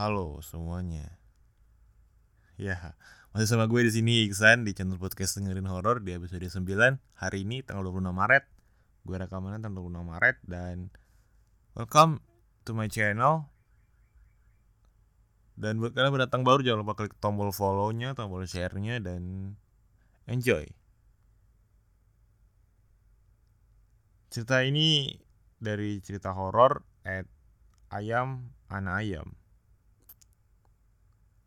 Halo semuanya. Ya, masih sama gue di sini Iksan di channel podcast dengerin horor di episode 9 hari ini tanggal 26 Maret. Gue rekamannya tanggal 26 Maret dan welcome to my channel. Dan buat kalian pendatang baru jangan lupa klik tombol follow-nya, tombol share-nya dan enjoy. Cerita ini dari cerita horor at ayam anak ayam.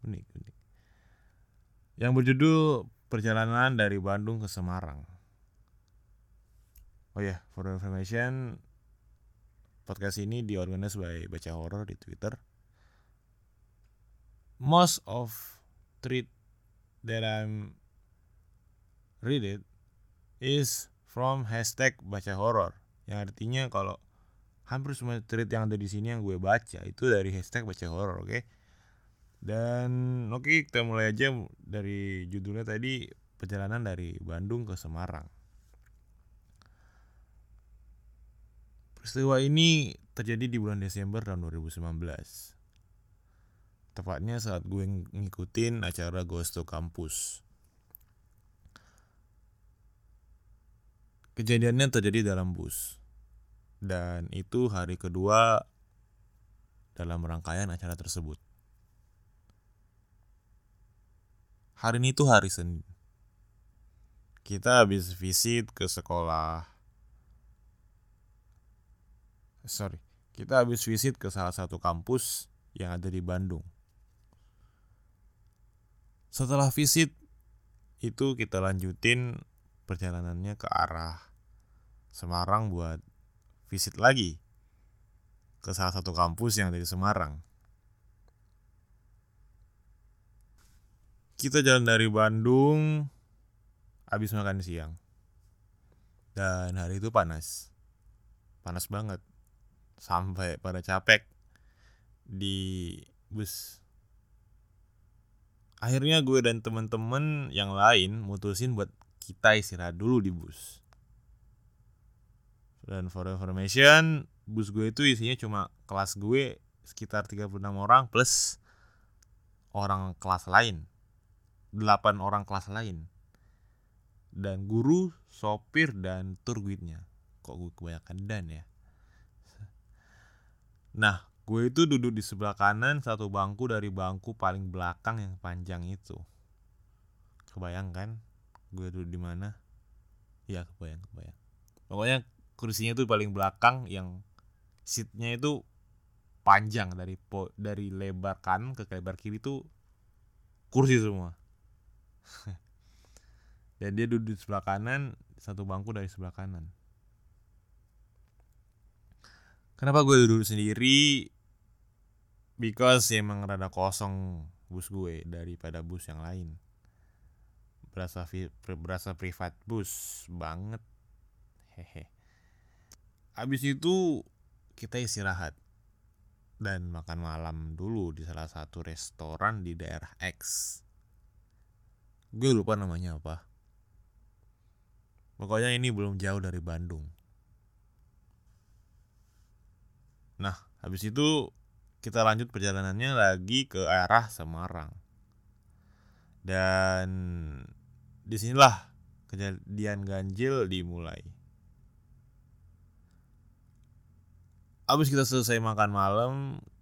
Unik, unik. Yang berjudul Perjalanan dari Bandung ke Semarang. Oh ya, yeah, for information, podcast ini diorganize by Baca Horror di Twitter. Most of tweet that I'm read it is from hashtag Baca Horror. Yang artinya kalau hampir semua tweet yang ada di sini yang gue baca itu dari hashtag Baca Horror, oke? Okay? Dan oke okay, kita mulai aja dari judulnya tadi perjalanan dari Bandung ke Semarang. Peristiwa ini terjadi di bulan Desember tahun 2019. Tepatnya saat gue ngikutin acara Ghost to Campus. Kejadiannya terjadi dalam bus. Dan itu hari kedua dalam rangkaian acara tersebut. Hari ini tuh hari Senin. Kita habis visit ke sekolah. Sorry, kita habis visit ke salah satu kampus yang ada di Bandung. Setelah visit itu kita lanjutin perjalanannya ke arah Semarang buat visit lagi ke salah satu kampus yang ada di Semarang. Kita jalan dari Bandung habis makan siang. Dan hari itu panas. Panas banget. Sampai pada capek di bus. Akhirnya gue dan temen-temen yang lain mutusin buat kita istirahat dulu di bus. Dan for information bus gue itu isinya cuma kelas gue sekitar 36 orang plus orang kelas lain delapan orang kelas lain dan guru, sopir dan tour guide-nya. Kok gue kebanyakan dan ya? Nah, gue itu duduk di sebelah kanan satu bangku dari bangku paling belakang yang panjang itu. Kebayang kan? Gue duduk di mana? Ya, kebayang, kebayang. Pokoknya kursinya itu paling belakang yang seatnya itu panjang dari po, dari lebar kanan ke lebar kiri itu kursi semua dan dia duduk di sebelah kanan satu bangku dari sebelah kanan. Kenapa gue duduk sendiri? Because emang rada kosong bus gue daripada bus yang lain. Berasa berasa privat bus banget. Hehe. Habis itu kita istirahat dan makan malam dulu di salah satu restoran di daerah X gue lupa namanya apa. Pokoknya ini belum jauh dari Bandung. Nah habis itu kita lanjut perjalanannya lagi ke arah Semarang. Dan di sinilah kejadian ganjil dimulai. Abis kita selesai makan malam,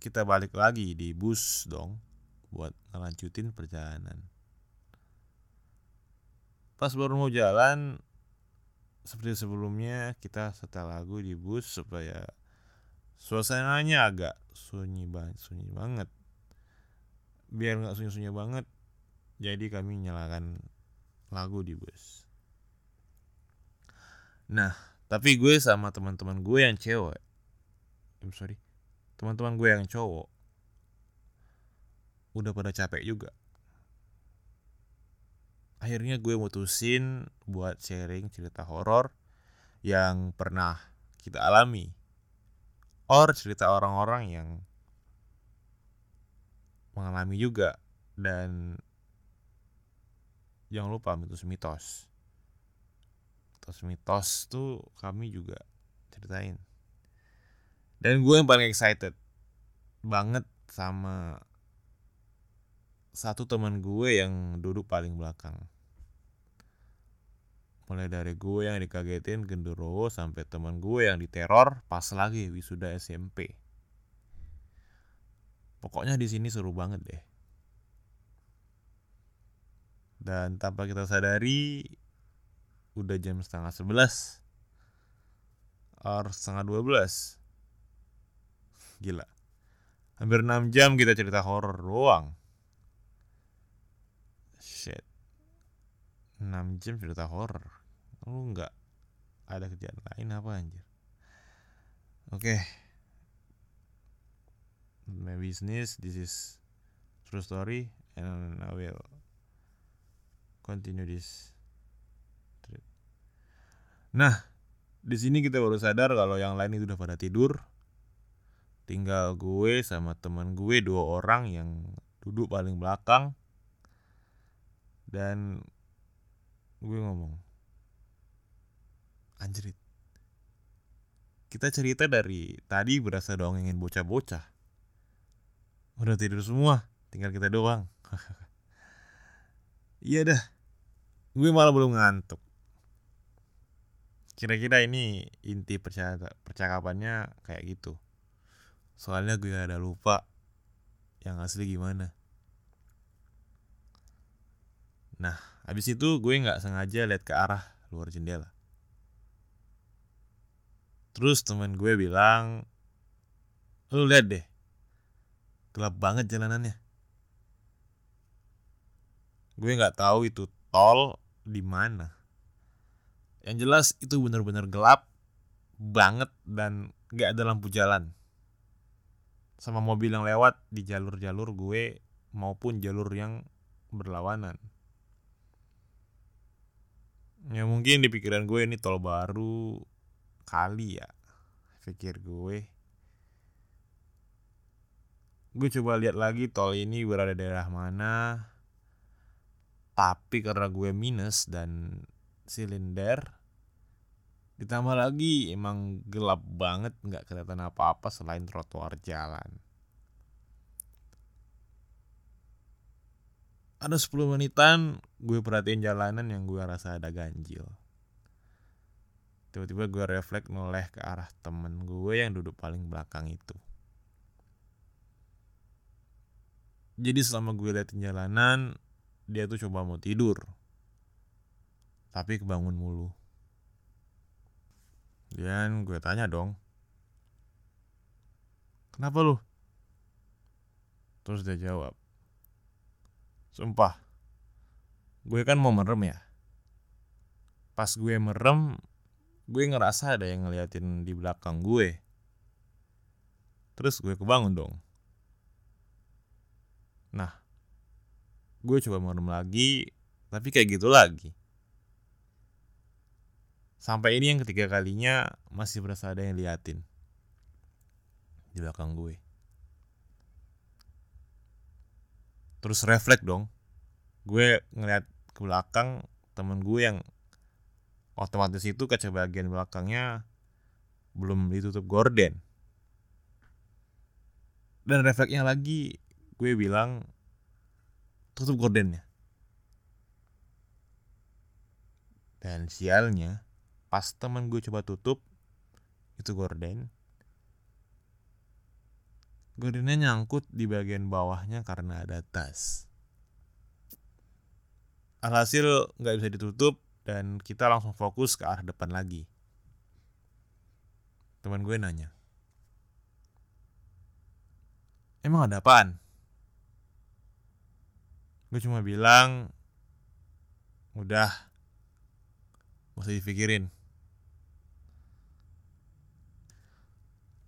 kita balik lagi di bus dong buat ngelanjutin perjalanan pas baru mau jalan seperti sebelumnya kita setel lagu di bus supaya suasananya agak sunyi banget sunyi banget. Biar nggak sunyi sunyi banget jadi kami nyalakan lagu di bus. Nah tapi gue sama teman-teman gue yang cewek I'm sorry teman-teman gue yang cowok udah pada capek juga akhirnya gue mutusin buat sharing cerita horor yang pernah kita alami. Or cerita orang-orang yang mengalami juga dan jangan lupa mitos-mitos. Mitos-mitos tuh kami juga ceritain. Dan gue yang paling excited banget sama satu teman gue yang duduk paling belakang mulai dari gue yang dikagetin genderuwo sampai teman gue yang diteror pas lagi wisuda SMP pokoknya di sini seru banget deh. Dan tanpa kita sadari udah jam setengah sebelas. Or setengah dua belas. Gila. Hampir 6 jam kita cerita horor doang. Shit. 6 jam cerita horor lu nggak ada kerjaan lain apa anjir? Oke. Okay. my business this is true story and I will continue this nah di sini kita baru sadar kalau yang lain itu udah pada tidur. Tinggal gue sama teman gue dua orang yang duduk paling belakang. Dan gue ngomong anjrit. Kita cerita dari tadi berasa dongengin bocah-bocah. Udah tidur semua tinggal kita doang. Iya dah gue malah belum ngantuk. Kira-kira ini inti percakapannya kayak gitu. Soalnya gue ada lupa yang asli gimana. Nah habis itu gue nggak sengaja lihat ke arah luar jendela terus teman gue bilang lu lihat deh gelap banget jalanannya. Gue nggak tahu itu tol di mana. Yang jelas itu benar-benar gelap banget dan nggak ada lampu jalan. Sama mobil yang lewat di jalur-jalur gue maupun jalur yang berlawanan. Ya mungkin di pikiran gue ini tol baru kali ya pikir gue. Gue coba lihat lagi tol ini berada di daerah mana. Tapi karena gue minus dan silinder ditambah lagi emang gelap banget nggak kelihatan apa-apa selain trotoar jalan. Ada 10 menitan gue perhatiin jalanan yang gue rasa ada ganjil tiba-tiba gue refleks noleh ke arah temen gue yang duduk paling belakang itu. Jadi selama gue liatin jalanan dia tuh coba mau tidur. Tapi kebangun mulu. Dan gue tanya dong kenapa lu? Terus dia jawab sumpah gue kan mau merem ya. Pas gue merem gue ngerasa ada yang ngeliatin di belakang gue. Terus gue kebangun dong. Nah gue coba merem lagi tapi kayak gitu lagi. Sampai ini yang ketiga kalinya masih berasa ada yang liatin di belakang gue. Terus refleks dong. Gue ngeliat ke belakang temen gue yang otomatis itu kaca bagian belakangnya belum ditutup gorden. Dan refleksnya lagi gue bilang tutup gordennya. Dan sialnya pas teman gue coba tutup itu gorden. Gordennya nyangkut di bagian bawahnya karena ada tas. Alhasil nggak bisa ditutup dan kita langsung fokus ke arah depan lagi. Teman gue nanya emang ada apaan? Gue cuma bilang udah gak usah dipikirin.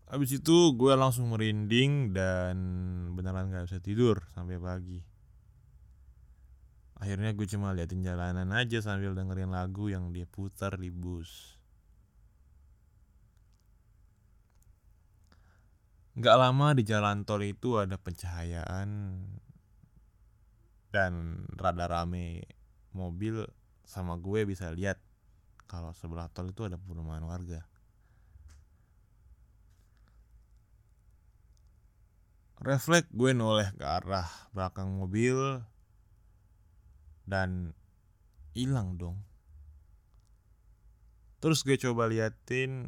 Habis itu gue langsung merinding dan beneran gak bisa tidur sampai pagi akhirnya gue cuma liatin jalanan aja sambil dengerin lagu yang dia putar di bus Gak lama di jalan tol itu ada pencahayaan dan rada rame mobil sama gue bisa lihat kalau sebelah tol itu ada perumahan warga. refleks gue noleh ke arah belakang mobil dan hilang dong. Terus gue coba liatin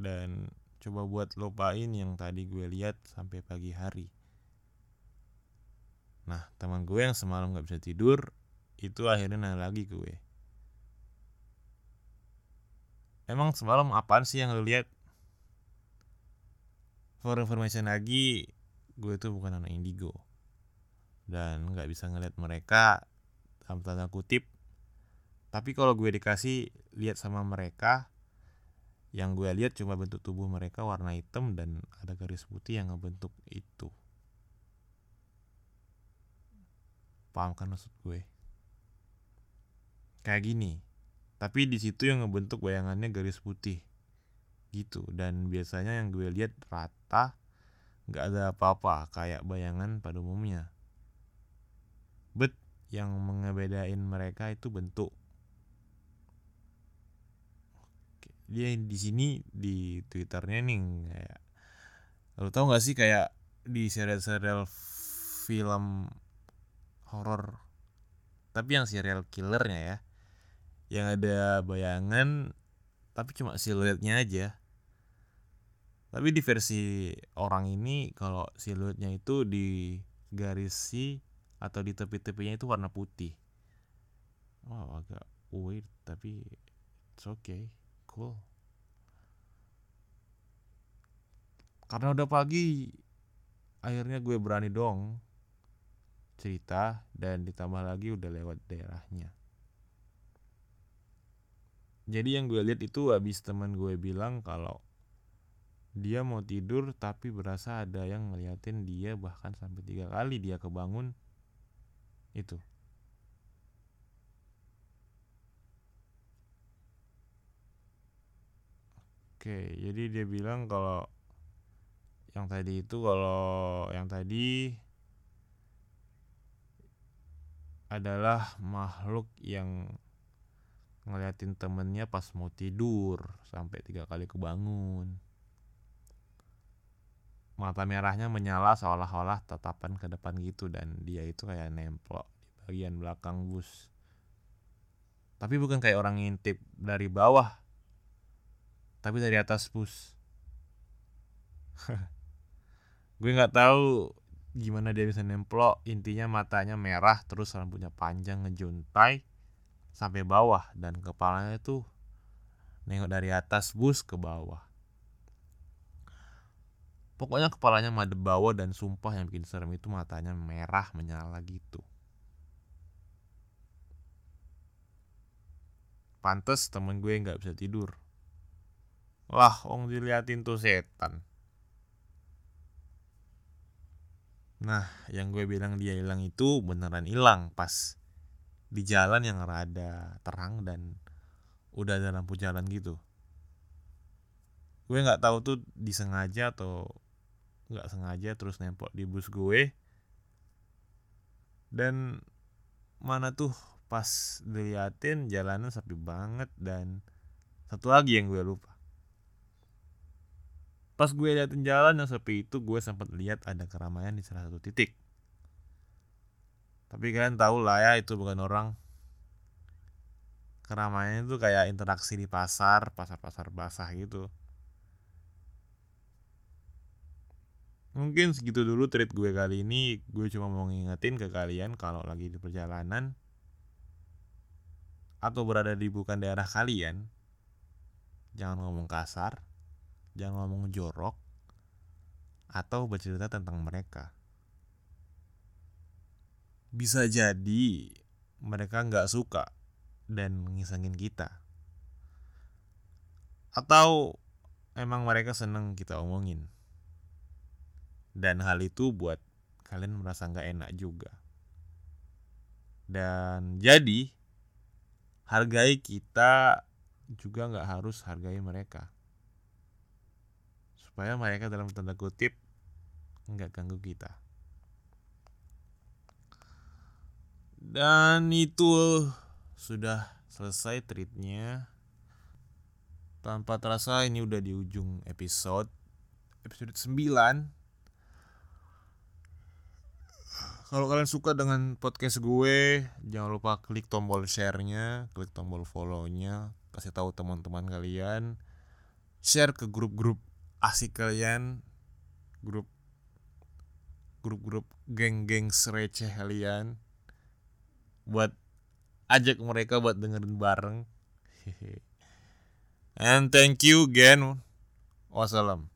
dan coba buat lupain yang tadi gue lihat sampai pagi hari. Nah teman gue yang semalam gak bisa tidur itu akhirnya nanya lagi gue. Emang semalam apaan sih yang lo lihat? For information lagi gue itu bukan anak indigo dan nggak bisa ngeliat mereka dalam tanda kutip. Tapi kalau gue dikasih lihat sama mereka yang gue lihat cuma bentuk tubuh mereka warna hitam dan ada garis putih yang ngebentuk itu. Paham kan maksud gue? Kayak gini tapi di situ yang ngebentuk bayangannya garis putih. Gitu dan biasanya yang gue lihat rata nggak ada apa-apa kayak bayangan pada umumnya yang mengebedain mereka itu bentuk. Dia di sini di twitternya nih kayak lo tau gak sih kayak di serial-serial film horor? Tapi yang serial killernya ya yang ada bayangan tapi cuma siluetnya aja. Tapi di versi orang ini kalau siluetnya itu di garisi atau di tepi-tepinya itu warna putih. Wow agak weird tapi it's okay. Cool. Karena udah pagi akhirnya gue berani dong cerita dan ditambah lagi udah lewat daerahnya. Jadi yang gue lihat itu habis teman gue bilang kalau dia mau tidur tapi berasa ada yang ngeliatin dia bahkan sampai tiga kali dia kebangun itu Oke, jadi dia bilang kalau yang tadi itu kalau yang tadi adalah makhluk yang ngeliatin temennya pas mau tidur sampai tiga kali kebangun. Mata merahnya menyala seolah-olah tatapan ke depan gitu dan dia itu kayak nemplok di bagian belakang bus. Tapi bukan kayak orang ngintip dari bawah, tapi dari atas bus. Gue nggak tahu gimana dia bisa nemplok. Intinya matanya merah terus rambutnya panjang ngejuntai sampai bawah dan kepalanya tuh nengok dari atas bus ke bawah pokoknya kepalanya madep bawah dan sumpah yang bikin serem itu matanya merah menyala gitu pantes temen gue nggak bisa tidur Wah, ong diliatin tuh setan. Nah, yang gue bilang dia hilang itu beneran hilang pas di jalan yang rada terang dan udah ada lampu jalan gitu. Gue nggak tahu tuh disengaja atau nggak sengaja terus nempel di bus gue. Dan mana tuh pas diliatin jalanan sepi banget dan satu lagi yang gue lupa Pas gue liatin jalan yang sepi itu gue sempat lihat ada keramaian di salah satu titik. Tapi kalian tahu lah ya itu bukan orang. Keramaian itu kayak interaksi di pasar, pasar-pasar basah gitu. Mungkin segitu dulu treat gue kali ini. Gue cuma mau ngingetin ke kalian kalau lagi di perjalanan atau berada di bukan daerah kalian, jangan ngomong kasar, jangan ngomong jorok atau bercerita tentang mereka. Bisa jadi mereka nggak suka dan ngisengin kita. Atau emang mereka seneng kita omongin. Dan hal itu buat kalian merasa nggak enak juga. Dan jadi hargai kita juga nggak harus hargai mereka. Supaya mereka dalam tanda kutip nggak ganggu kita. Dan itu sudah selesai treatnya. Tanpa terasa ini udah di ujung episode episode 9 kalau kalian suka dengan podcast gue jangan lupa klik tombol share-nya klik tombol follow-nya kasih tahu teman-teman kalian. Share ke grup-grup asik kalian grup grup-grup geng-geng receh kalian. Buat ajak mereka buat dengerin bareng. And thank you again. Wassalam